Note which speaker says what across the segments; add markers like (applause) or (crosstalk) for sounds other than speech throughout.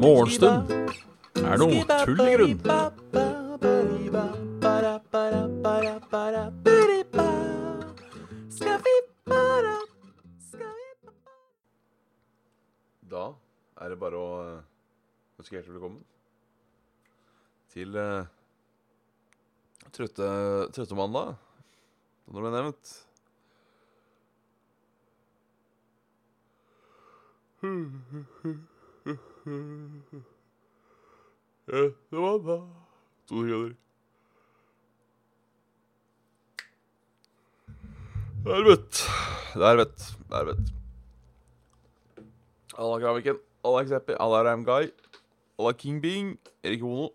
Speaker 1: Morgenstund er noe tull i grunn. Da er det bare å ønske hjertelig velkommen til uh, trøtte, mandag, som ble nevnt. Trøtte da To sekunder. Det er vett. Det er vett. Det er vett. Alla Graviken, Alla Xeppi, Alla Ramguy, Alla King Bing, Erik Ono.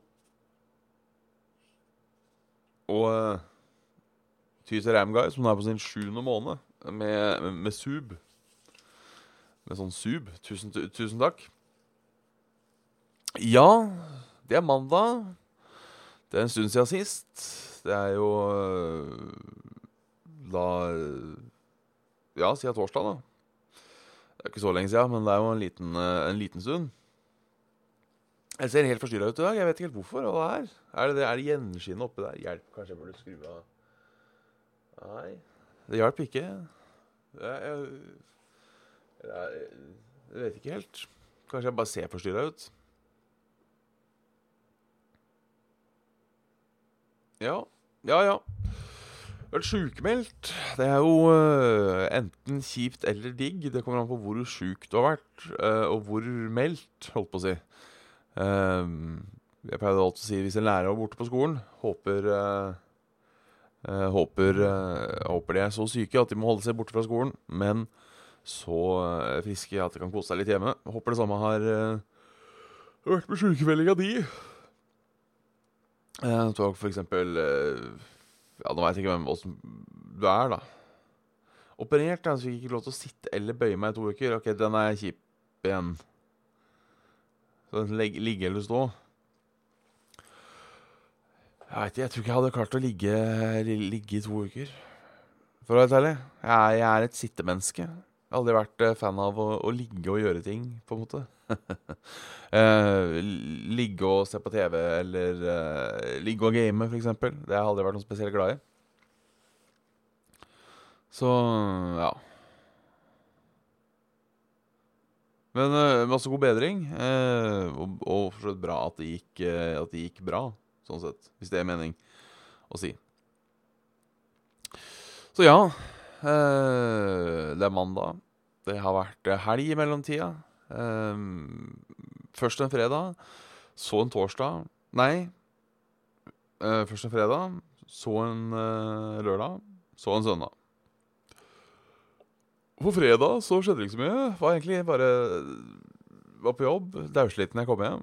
Speaker 1: Og uh, Tyse Ramguy, som er på sin sjuende måned med, med, med sub. Med sånn sub. Tusen, tusen takk. Ja, det er mandag. Det er en stund siden sist. Det er jo øh, da Ja, siden torsdag, da. Det er ikke så lenge siden, men det er jo en liten, øh, en liten stund. Jeg ser helt forstyrra ut i dag. Jeg vet ikke helt hvorfor. Hva det er. Er det, det, er det gjenskinnet oppi der? Hjelp, kanskje jeg burde skru av Nei, det hjalp ikke. Jeg, jeg, jeg, vet ikke helt. Kanskje jeg bare ser forstyrra ut. Ja, ja, ja. Vært sjukmeldt. Det er jo uh, enten kjipt eller digg. Det kommer an på hvor sjuk du har vært, uh, og hvor meldt, holdt på å si. Uh, jeg pleide alltid å si hvis en lærer var borte på skolen, håper øh, håper, håper de er så syke at de må holde seg borte fra skolen, men så øh, friske at de kan kose seg litt hjemme. Håper det samme har øh, vært med sjukemeldinga di. Jeg tror for eksempel eh, Ja, nå veit jeg ikke hvem åssen du er, da. Operert, så fikk ikke lov til å sitte eller bøye meg i to uker. Ok, den er kjip igjen. Så den ligge eller stå. Jeg veit ikke, jeg tror ikke jeg hadde klart å ligge, ligge i to uker. For å være helt ærlig. Jeg er, jeg er et sittemenneske. Jeg har aldri vært eh, fan av å, å ligge og gjøre ting, på en måte. (laughs) Eh, ligge og se på TV, eller eh, ligge og game, eksempel. Det har jeg aldri vært noe spesielt glad i. Så ja. Men eh, masse god bedring. eh, og, og for så vidt bra at det, gikk, eh, at det gikk bra, sånn sett. Hvis det er mening å si. Så ja. Eh, det er mandag. Det har vært eh, helg i mellomtida. Um, først en fredag, så en torsdag Nei. eh, først en fredag, så en eh, lørdag, så en søndag. På fredag så skjedde det ikke så mye. Var egentlig bare Var på jobb, daudsliten jeg kom hjem.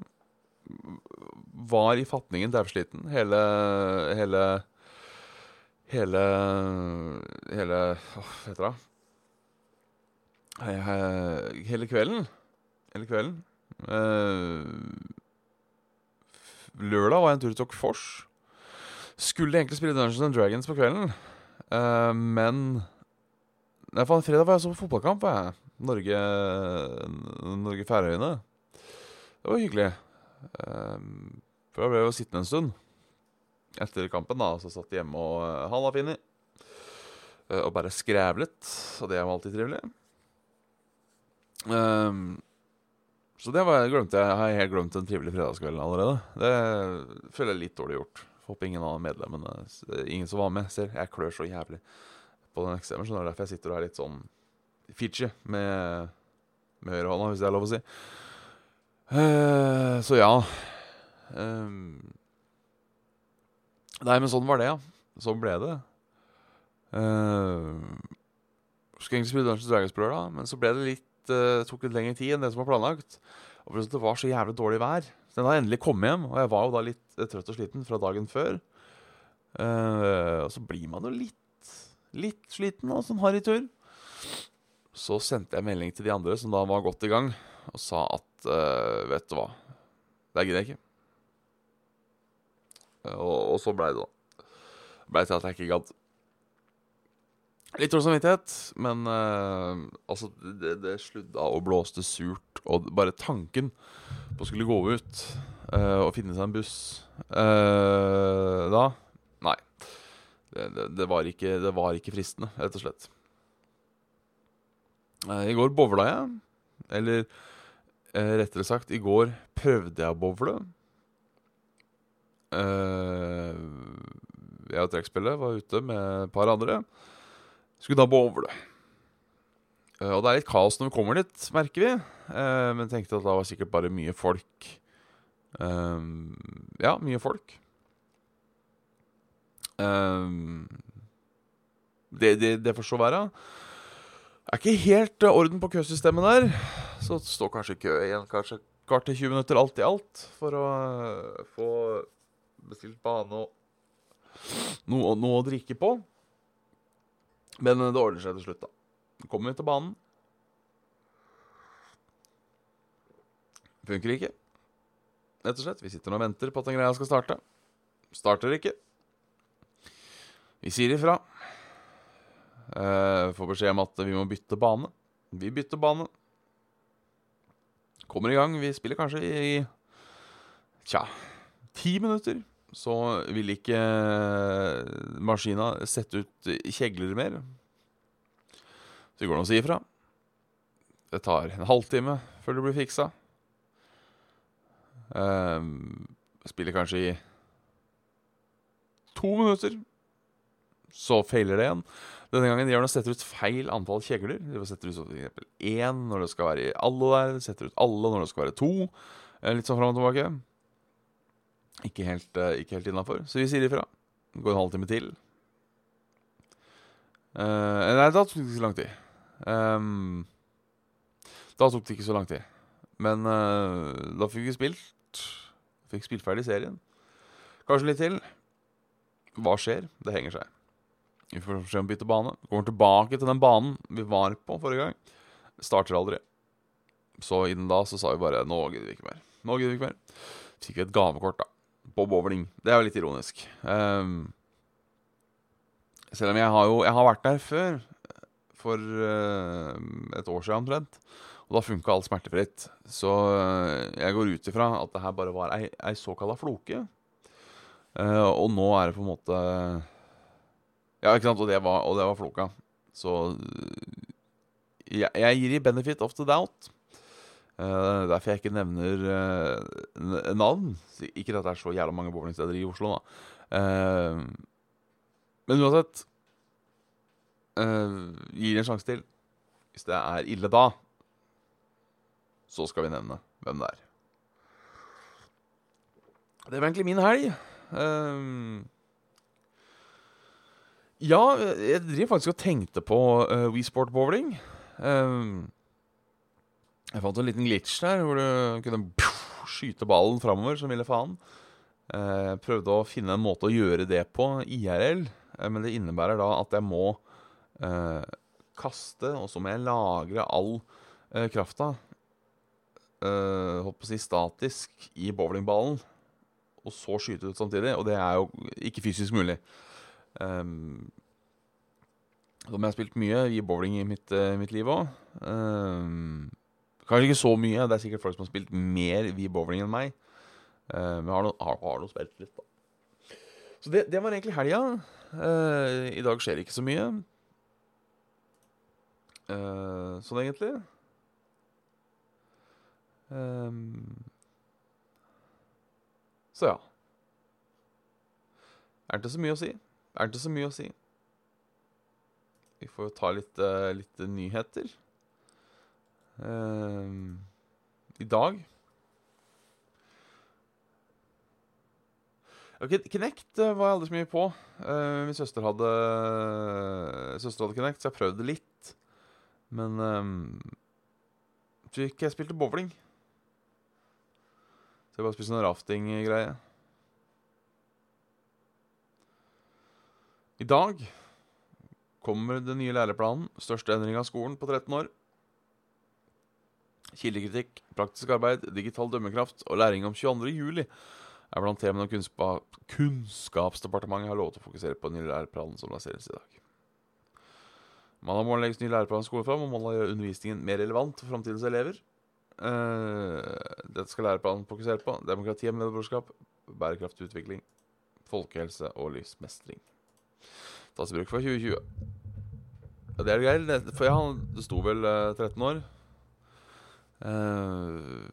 Speaker 1: Var i fatningen daudsliten hele Hele Hele Hele Hva heter det? Hele kvelden. Hele kvelden. Eh, lørdag var jeg en tur til Fors. Skulle egentlig spille Dungeons and Dragons på kvelden, eh, men Nei, faen, fredag var jeg så på fotballkamp, var jeg. Norge Norge-Færøyene. Det var hyggelig. Eh, for da ble jeg jo sittende en stund etter kampen, da. Så satt jeg hjemme og uh, halla Finni. Eh, og bare skrævlet. Og det var alltid trivelig. Um, så det var, glemte jeg. Har jeg helt glemt den trivelige fredagskvelden allerede. Det føler jeg litt dårlig gjort. Håper ingen av medlemmene Ingen som var med, ser. Jeg klør så jævlig på den eksemen. Så det er derfor jeg sitter og er litt sånn fidgy med, med høyrehånda, hvis det er lov å si. Uh, så ja. Ehm, nei, men sånn var det, ja. Sånn ble det. Uh, skulle egentlig spille Dungeons Dragons lørdag, men så ble det litt uh, tok litt lengre tid enn det som var planlagt. Og det var så jævlig dårlig vær. Så den har endelig kommet hjem, og jeg var jo da litt eh, trøtt og sliten fra dagen før. Uh, og så blir man jo litt litt sliten og sånn harry tur. Så sendte jeg melding til de andre som da var godt i gang, og sa at uh, vet du hva, det gidder jeg ikke. Og, og så blei det, da. Blei til at jeg ikke gadd. Litt dårlig samvittighet, men uh, altså det, det sludda og blåste surt. Og bare tanken på å skulle gå ut uh, og finne seg en buss uh, da Nei. Det, det, det, var ikke, det var ikke fristende, rett og slett. I går bowla jeg. Eller rettere sagt, i går prøvde jeg å bowle. Eh, jeg og trekkspillet var ute med et par andre. Skulle da bowle. Uh, og det er litt kaos når vi kommer dit, merker vi. Uh, men tenkte at det var sikkert bare mye folk. Ja, mye folk. det, det, det får så være. Det er ikke helt orden på køsystemet der. Så det står kanskje kø igjen kanskje kvart til 20 minutter alt i alt for å få bestilt bane og noe, noe å drikke på. Men det ordner seg til slutt, da. Kommer vi til banen. Funker ikke. Rett og slett. Vi sitter nå og venter på at den greia skal starte. Starter ikke. Vi sier ifra. Eh, får beskjed om at vi må bytte bane. Vi bytter bane. Kommer i gang. Vi spiller kanskje i Tja ti minutter så vil ikke eh, maskina sette ut kjegler mer. Så det går an å si ifra. Det tar en halvtime før det blir fiksa. Um, spiller kanskje i to minutter. Så feiler det igjen. Denne gangen gjør den å setter ut feil antall kjegler. De setter ut f.eks. én når det skal være i alle der. Setter ut alle når det skal være to. Eh, litt sånn fram og tilbake. Ikke helt, uh, ikke helt innafor, så vi sier ifra. Det Går en halvtime til. Uh, nei, da tok det ikke så lang tid. Um, da tok det ikke så lang tid. Men uh, da fikk vi spilt. Fikk spilt ferdig serien. Kanskje litt til. Hva skjer? Det henger seg. Vi får se om vi bytter bane. Kommer tilbake til den banen vi var på forrige gang. Starter aldri. Så innen da så sa vi bare Nå gidder vi ikke mer. Nå gidder vi ikke mer. Fikk vi et gavekort, da på bowling. Det er jo litt ironisk. Um, selv om jeg har jo Jeg har vært der før. For uh, et år siden omtrent. Og da funka alt smertefritt. Så uh, jeg går ut ifra at det her bare var ei, ei såkalla floke. Uh, og nå er det på en måte Ja, ikke sant? Og det var, og det var floka. Så jeg, jeg gir i benefit of the doubt. Uh, derfor jeg ikke nevner uh, navn. Ikke at det er så jævla mange bowlingsteder i Oslo, da. Uh, men uansett Gir en sjanse til. Hvis det er ille da, så skal vi nevne hvem det er. Det var egentlig min helg. ja, jeg driver faktisk og tenkte på uh, WeSport bowling. Uh, jeg fant en liten glitch der hvor du kunne skyte ballen framover som ville faen. Jeg eh, prøvde å finne en måte å gjøre det på IRL, eh, men det innebærer da at jeg må eh, kaste, og så må jeg lagre all eh, krafta eh, Holdt på å si statisk i bowlingballen, og så skyte ut samtidig. Og det er jo ikke fysisk mulig. Um, jeg har spilt mye i bowling i mitt, mitt liv òg. Um, Kanskje ikke så mye. Det er sikkert folk som har spilt mer V-bowling enn meg. Uh, men har nå har spilt litt, da. Så det, det var egentlig helga. Uh, I dag skjer det ikke så mye. Uh, sånn egentlig. Um, så ja. Er det ikke så mye å si? Er det ikke så mye å si? Vi får jo ta litt, litt nyheter. Uh, I dag okay, uh, var jeg aldri så mye på. Uh, min søster hadde Søster hadde Kinect, så jeg prøvde litt. Men um, jeg spilte bowling. Så jeg bare spiste noe rafting-greie. I dag kommer den nye læreplanen. Største endring av skolen på 13 år. Kildekritikk, praktisk arbeid, digital dømmekraft og læring om 22. juli er blant temaene Kunnskapsdepartementet har lovet å fokusere på den nye læreplanen som lanseres i dag. Mandag morgen legges ny læreplan i skolen fram, og målet gjøre undervisningen mer relevant for framtidens elever. Eh, dette skal læreplanen fokusere på. Demokrati og medborgerskap, bærekraftig utvikling, folkehelse og livsmestring. Tas i bruk fra 2020. Ja, det er greit, det- for ja, det sto vel eh, 13 år. Eh,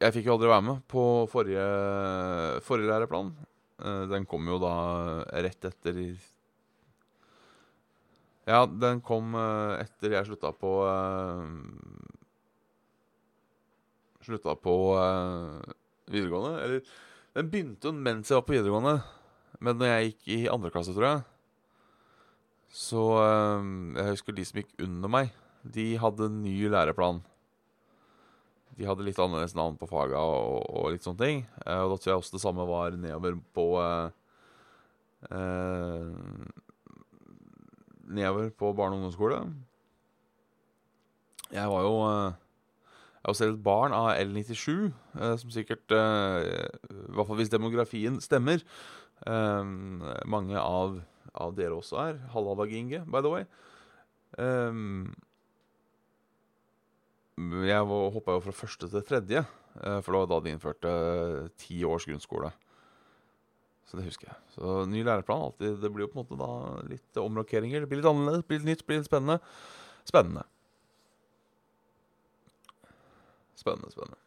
Speaker 1: jeg fikk jo aldri være med på forrige, forrige læreplan. Eh, den kom jo da rett etter Ja, den kom eh, etter jeg slutta på Slutta på videregående. Eller den begynte jo mens jeg var på videregående. Men når jeg gikk i andre klasse, tror jeg Så Jeg husker de som gikk under meg, de hadde en ny læreplan. De hadde litt annerledes navn på faga og, og litt sånne ting. Eh, og da tror jeg også det samme var nedover på eh, eh, Nedover på barne- og ungdomsskole. Jeg var jo eh, Jeg var selv et barn av L97, eh, som sikkert I hvert fall hvis demografien stemmer. mange av, av dere også er. Halla, Dag Inge, by the way. Jeg hoppa jo fra første til tredje, eh, for det var da de innførte eh, ti års grunnskole. Så det husker jeg. Så ny læreplan alltid, Det blir jo på en måte da litt omrokeringer. Det blir litt annerledes, blir litt nytt, blir litt spennende. Spennende. Spennende, spennende.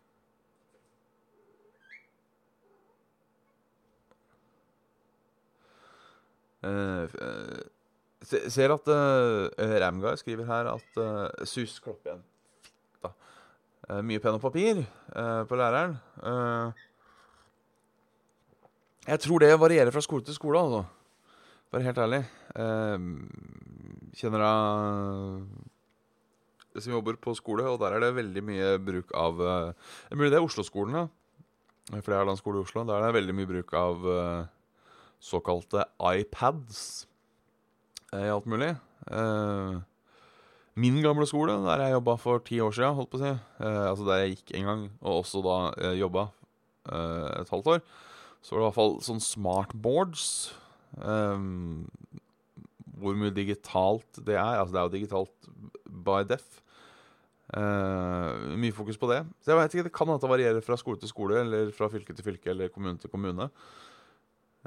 Speaker 1: Eh, ser at uh, Ramguy skriver her at uh, Sus klopp igjen. Eh, mye penn og papir eh, på læreren. Eh, jeg tror det varierer fra skole til skole, altså. Bare helt ærlig. Kjenner jeg som jobber på skole, og der er det veldig mye bruk av uh, Mulig det er Oslo-skolen, da. For det er da en skole i Oslo. Der er det veldig mye bruk av uh, såkalte iPads i alt mulig. Eh, min gamle skole, der jeg jobba for ti år siden, holdt på å si, eh, altså der jeg gikk en gang, og også da eh, jobba eh, et halvt år, så var det i hvert fall sånn smartboards. Eh, hvor mye digitalt det er. Altså det er jo digitalt by deaf. Eh, mye fokus på det. Så jeg vet ikke, Det kan hende det varierer fra skole til skole, eller fra fylke til fylke, eller kommune til kommune.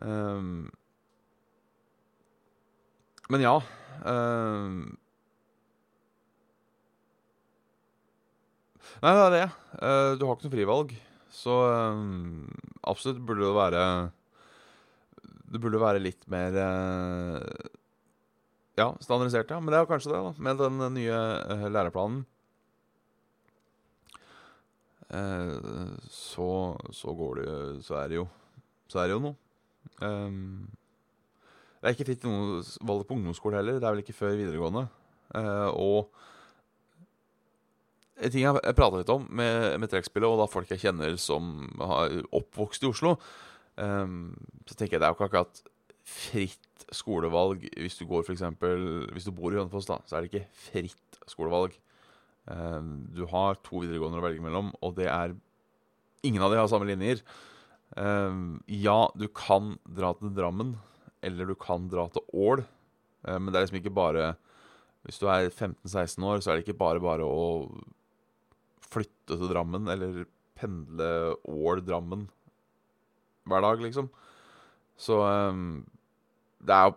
Speaker 1: Ehm, men ja ehm, Nei, det er det. Eh, du har ikke noe frivalg. Så ehm, absolutt burde det være Det burde være litt mer eh, Ja, standardisert, ja. Men det er jo kanskje det, da. Med den nye eh, læreplanen. Eh, så, så går det Så er det jo Så er det jo noe. Ehm, det er ikke fritt valg på ungdomsskole heller. Det er vel ikke før videregående. Eh, og en ting jeg, prata litt om med, med trekkspillet, og da folk jeg kjenner som har oppvokst i Oslo, um, så tenker jeg det er jo ikke akkurat fritt skolevalg hvis du går for eksempel, Hvis du bor i Hønefoss, da, så er det ikke fritt skolevalg. Um, du har to videregående å velge mellom, og det er Ingen av de har samme linjer. Um, ja, du kan dra til Drammen, eller du kan dra til Ål, eh, men det er liksom ikke bare Hvis du er 15-16 år, så er det ikke bare bare å flytte til Drammen eller pendle Ål-Drammen hver dag, liksom. Så um, det er jo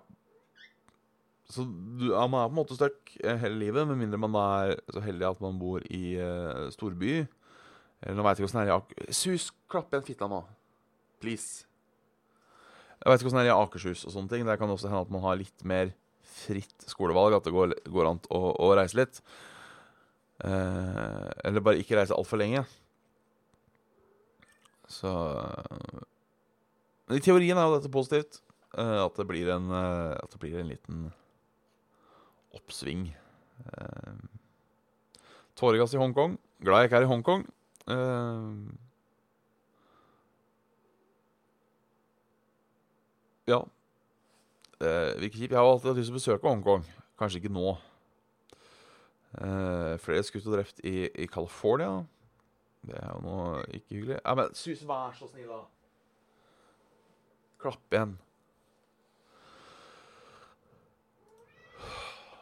Speaker 1: Så du, ja, man er på en måte stuck eh, hele livet, med mindre man er så heldig at man bor i uh, storby. Eller nå veit jeg ikke åssen det er i. Sus, klapp igjen fitta nå. Please. Jeg vet ikke åssen det er i Akershus og sånne ting. Der kan det også hende at man har litt mer fritt skolevalg. At det går, går an å, å reise litt. Eh, eller bare ikke reise altfor lenge. Så Men i teorien er jo dette positivt. eh, at, det blir en, eh, at det blir en liten oppsving. Uh, Tåregass i Hongkong. Glad jeg ikke er i Hongkong. Eh, ja. Uh. Jeg har alltid hatt lyst til å besøke Hongkong. Kanskje ikke nå. Uh, flere skutt og drept i, i California. Det er jo noe ikke hyggelig. Ja, men Sus, vær så snill, da. Klapp igjen.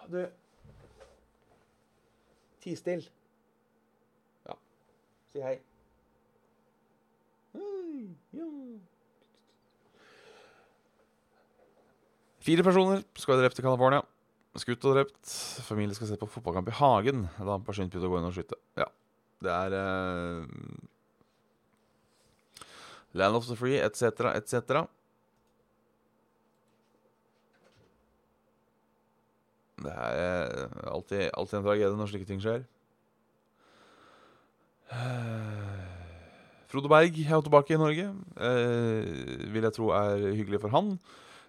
Speaker 1: du Ti still. Ja. Si hei. Hei, ja. Fire personer skal drept i California. Skutt og drept. Familie skal se på fotballkamp i hagen da han person begynte å gå inn og skyte. Ja, det er uh, Land of the Free etc., etc. Det er uh, alltid, alltid en tragedie når slike ting skjer. Frode Berg er jo tilbake i Norge. Eh, vil jeg tro er hyggelig for han.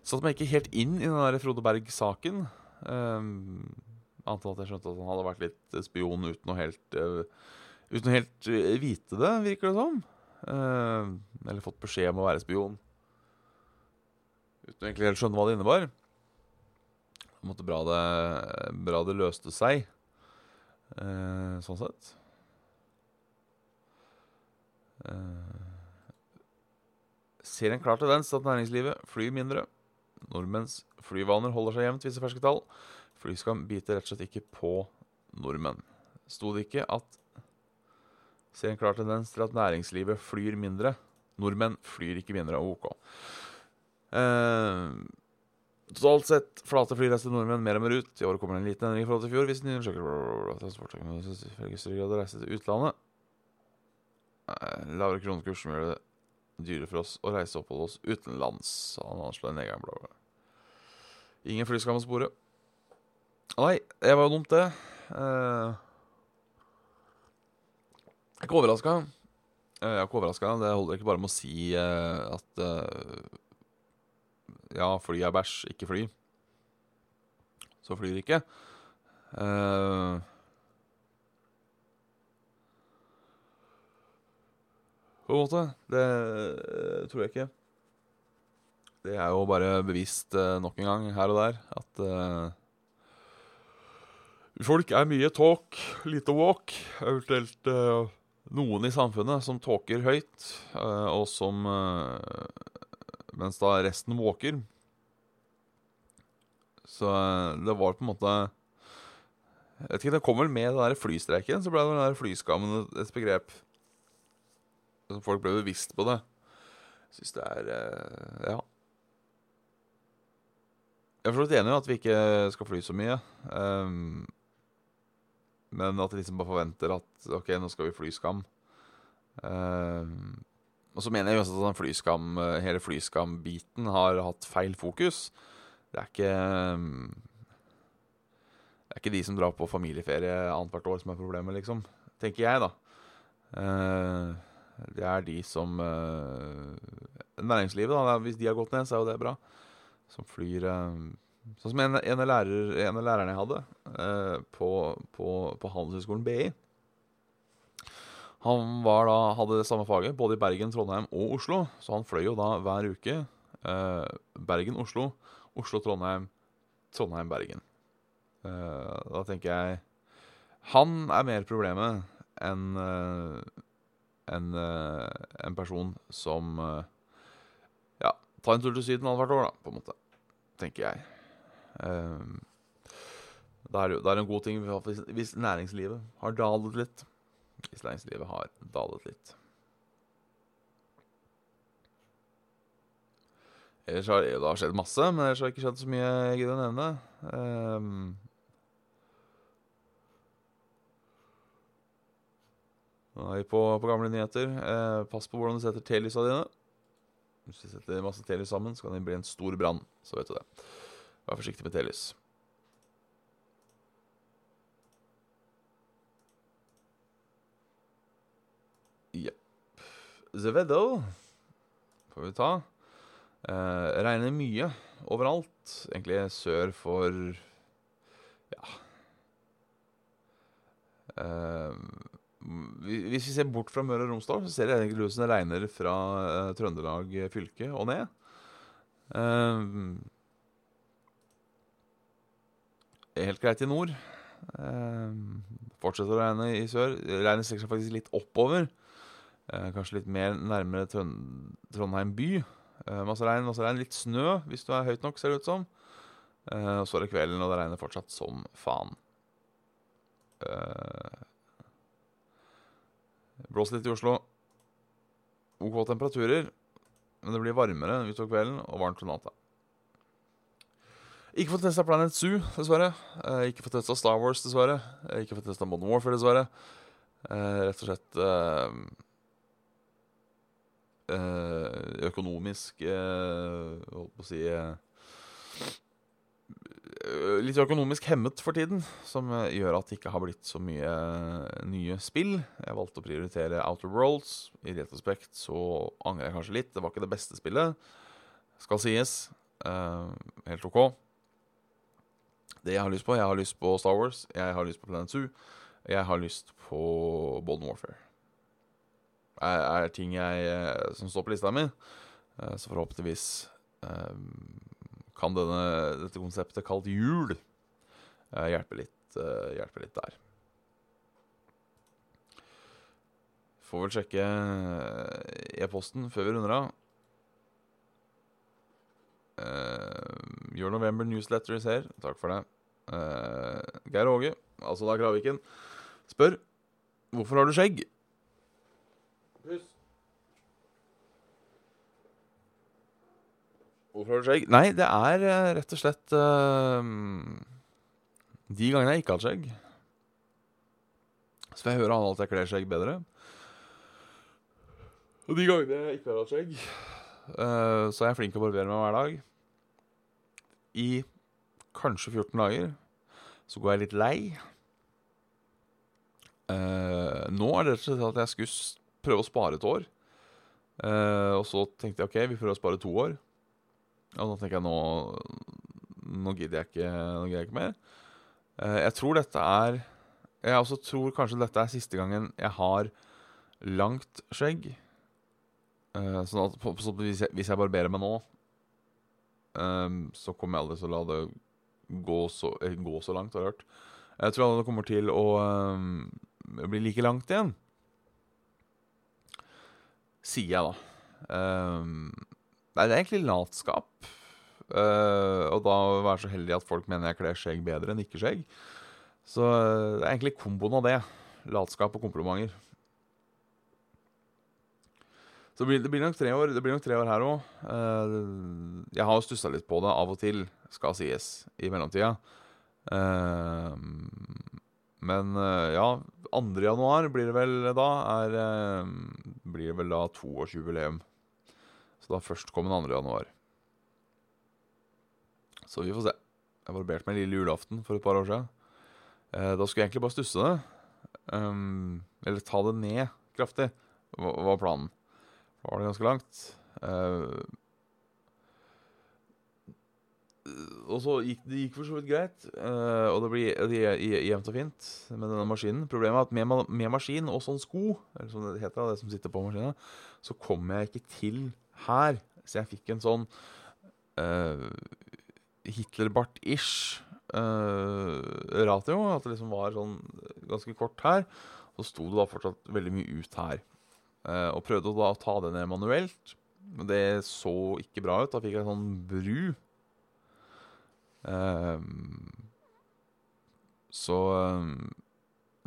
Speaker 1: Satte meg ikke helt inn i den der Frode Berg-saken. Um, antar at jeg skjønte at han hadde vært litt spion uten å helt uh, Uten å helt uh, vite det, virker det som. Uh, eller fått beskjed om å være spion. Uten å egentlig helt skjønne hva det innebar. Det måtte bra det, bra det løste seg, sånn sett. ser en klar tendens til at næringslivet flyr mindre. Nordmenns flyvaner holder seg jevnt, viser ferske tall. Flyskam biter rett og slett ikke på nordmenn. Sto det ikke at Ser en klar tendens til at næringslivet flyr mindre. Nordmenn flyr ikke mindre. OK. Eh, totalt sett flate flyreiser nordmenn mer og mer ut. I år kommer det en liten endring i forhold til i fjor. Hvis nye undersøkelser reise til utlandet. Eh, lavere kronekurs som gjør det dyrere for oss å reise oppholde oss utenlands. Han anslår en nedgang. Bla, bla. Ingen flyskam å spore. Nei, det var jo dumt, det. Eh, jeg er ikke overraska. Uh, jeg er ikke overraska. Det holder ikke bare med å si eh, at Ja, fly er bæsj, ikke fly. Så flyr ikke. ikke. På en måte. Det tror jeg ikke. Det er jo bare bevist nok en gang her og der at Folk er mye talk, lite walk. Eventuelt noen i samfunnet som talker høyt, og som Mens da resten walker. Så det var på en måte Jeg vet ikke, Det kom vel med den der flystreiken, så ble den der flyskammen et begrep. Så folk ble bevisst på det. Jeg syns det er Ja. Jeg er for så vidt enig i at vi ikke skal fly så mye. Um, men at de liksom bare forventer at OK, nå skal vi flyskam. Um, og så mener jeg også at flyskam, eh, hele flyskam-biten har hatt feil fokus. Det er ikke Det er ikke de som drar på familieferie annethvert år som er problemet, liksom. Tenker jeg, da. Uh, det er de som uh, Næringslivet, da. Hvis de har gått ned, så er jo det bra. Som flyr Sånn som en, en, av, lærerne jeg hadde eh, på, på, på Handelshøyskolen BI. Han da, hadde det samme faget både i Bergen, Trondheim og Oslo. Så han fløy jo da hver uke eh, Bergen, Oslo, Oslo, Trondheim, Trondheim, Bergen. Eh, da tenker jeg Han er mer problemet enn eh, en, eh, en person som eh, ja, tar en tur til Syden annethvert år, da, på en måte. Tenker jeg. Ehm, det er, det er en god ting hvis, hvis næringslivet har dalet litt. Hvis næringslivet har dalet litt. Ellers har det har skjedd masse, men ellers har det ikke skjedd så mye jeg gidder å nevne. Um, Nå er vi på, på gamle nyheter. Eh, pass på hvordan du setter telysene dine. Hvis du setter masse telys sammen, så kan det bli en stor brann. Så vet du det. Vær forsiktig med telys. The weather får vi ta. Eh, regner mye overalt. Egentlig sør for Ja eh, Hvis vi ser bort fra Møre og Romsdal, så ser det egentlig ut som det regner fra uh, Trøndelag fylke og ned. Uh, helt greit i nord. Uh, fortsetter å regne i sør. Regnet strekker seg faktisk litt oppover. Uh, kanskje litt mer nærmere Trond Trondheim by. Masse regn, masse regn. Litt snø hvis du er høyt nok, ser det ut som. og så er det kvelden, og det regner fortsatt som faen. Uh, Blåser litt i Oslo. OK temperaturer, men det blir varmere utover kvelden og varmt om natta. Ikke fått testa Planet Zoo, dessverre. Eh, ikke fått testa Star Wars, dessverre. Eh, ikke fått testa Modern Warfare, dessverre. Eh, rett og slett økonomisk Holdt på å si Litt økonomisk hemmet for tiden, som gjør at det ikke har blitt så mye nye spill. Jeg valgte å prioritere Outer Worlds. I retrospekt så angrer jeg kanskje litt. Det var ikke det beste spillet, skal sies. helt OK det jeg har lyst på. Jeg har lyst på Star Wars, jeg har lyst på Planet Zoo, jeg har lyst på Bolden Warfare. Er, er ting jeg, eh, som står på lista mi. Uh, så forhåpentligvis um, kan denne, dette konseptet kalt jul hjelpe litt, hjelpe litt der. Får vel sjekke e-posten før vi runder av. Uh, Your November Newsletter is her. Takk for det. Uh, Geir Åge, altså da Kraviken, spør hvorfor har du skjegg? Hvorfor har du skjegg? Nei, det er uh, rett og slett uh, De gangene jeg ikke har hatt skjegg, så får jeg høre han at jeg kler skjegg bedre. Og de gangene jeg ikke har hatt skjegg, så er jeg flink til å barbere meg hver dag. I kanskje 14 dager. Så går jeg litt lei. Uh, nå er det rett og slett at jeg skulle prøve å spare et år. Uh, og så tenkte jeg OK, vi prøver å spare to år. Og da tenker jeg nå Nå gidder jeg ikke, nå gidder jeg ikke mer. Uh, jeg tror dette er Jeg også tror kanskje dette er siste gangen jeg har langt skjegg. sånn at på, hvis, jeg, hvis jeg barberer meg nå, så kommer jeg aldri til å la det gå så, eh, gå så langt, har jeg hørt. Jeg tror alle kommer til å bli like langt igjen. Sier jeg, da. Um, nei, det er egentlig latskap. Uh, og da være så heldig at folk mener jeg kler skjegg bedre enn ikke skjegg. Så uh, det er egentlig komboen av det. Latskap og komplimenter. Så det blir, det blir, nok tre år Det blir nok tre år her òg. Uh, jeg har jo stussa litt på det av og til skal sies, i mellomtida. Uh, men uh, ja, 2. januar blir det vel da, er, blir det vel da toårsjubileum. Så da førstkommende 2. januar. Så vi får se. Jeg barberte meg lille julaften for et par år siden. da skulle jeg egentlig bare stusse det. Um, eller ta det ned kraftig, var planen. Da var det ganske langt. Uh, og så gikk det gikk for så vidt greit. Uh, og det blir jevnt og fint med denne maskinen. Problemet er at med, med maskin og sånn sko, eller som det heter, det som sitter på maskinen, så kommer jeg ikke til her. Så jeg fikk en sånn uh, Hitlerbart-ish uh, ratio. At det liksom var sånn ganske kort her. Så sto det da fortsatt veldig mye ut her. Uh, og prøvde da å ta det ned manuelt. Men det så ikke bra ut. Da fikk jeg sånn bru så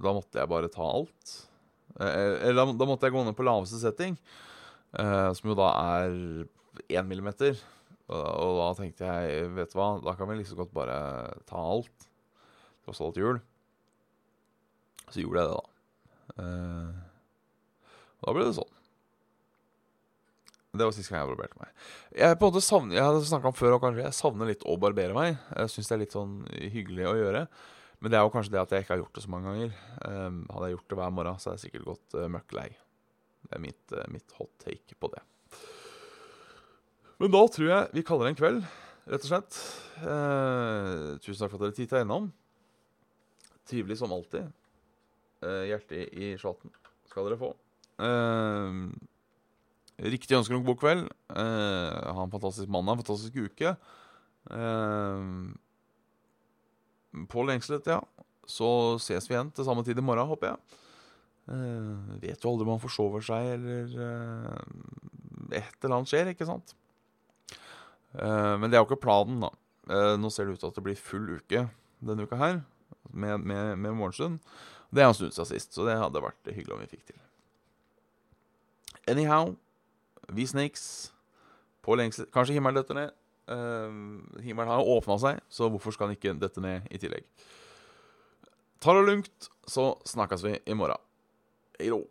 Speaker 1: da måtte jeg bare ta alt. Eller da, måtte jeg gå ned på laveste setting, uh, som jo da er én millimeter. Og, og, da tenkte jeg, vet du hva, da kan vi liksom godt bare ta alt. Tross alt jul. Så gjorde jeg det, da. Uh, da ble det sånn. Det var sist gang jeg barberte meg. Jeg på en måte savner, jeg hadde snakka om før og kanskje jeg savner litt å barbere meg. Jeg syns det er litt sånn hyggelig å gjøre. Men det er jo kanskje det at jeg ikke har gjort det så mange ganger. Um, hadde jeg gjort det hver morgen, så hadde jeg sikkert gått uh, møkk lei. Det er mitt, uh, mitt, hot take på det. Men da tror jeg vi kaller det en kveld, rett og slett. Uh, tusen takk for at dere titta innom. Trivelig som alltid. Uh, Hjertet i sjalten skal dere få. Uh, Riktig ønsker om god kveld. Uh, ha en fantastisk mandag, en fantastisk uke. Uh, på lengselet, ja. Så ses vi igjen til samme tid i morgen, håper jeg. Uh, vet jo aldri om man forsover seg, eller uh, et eller annet skjer, ikke sant? Uh, men det er jo ikke planen, da. Nå ser det ut til at det blir full uke denne uka her, med, med, med morgenstund. Det har stund siden sist, så det hadde vært hyggelig om vi fikk til. Anyhow, vi snakes på lengsel Kanskje himmelen detter ned. Himmelen har åpna seg, så hvorfor skal den ikke dette ned i tillegg? Ta det lugnt, så snakkes vi i morgen. Hei då.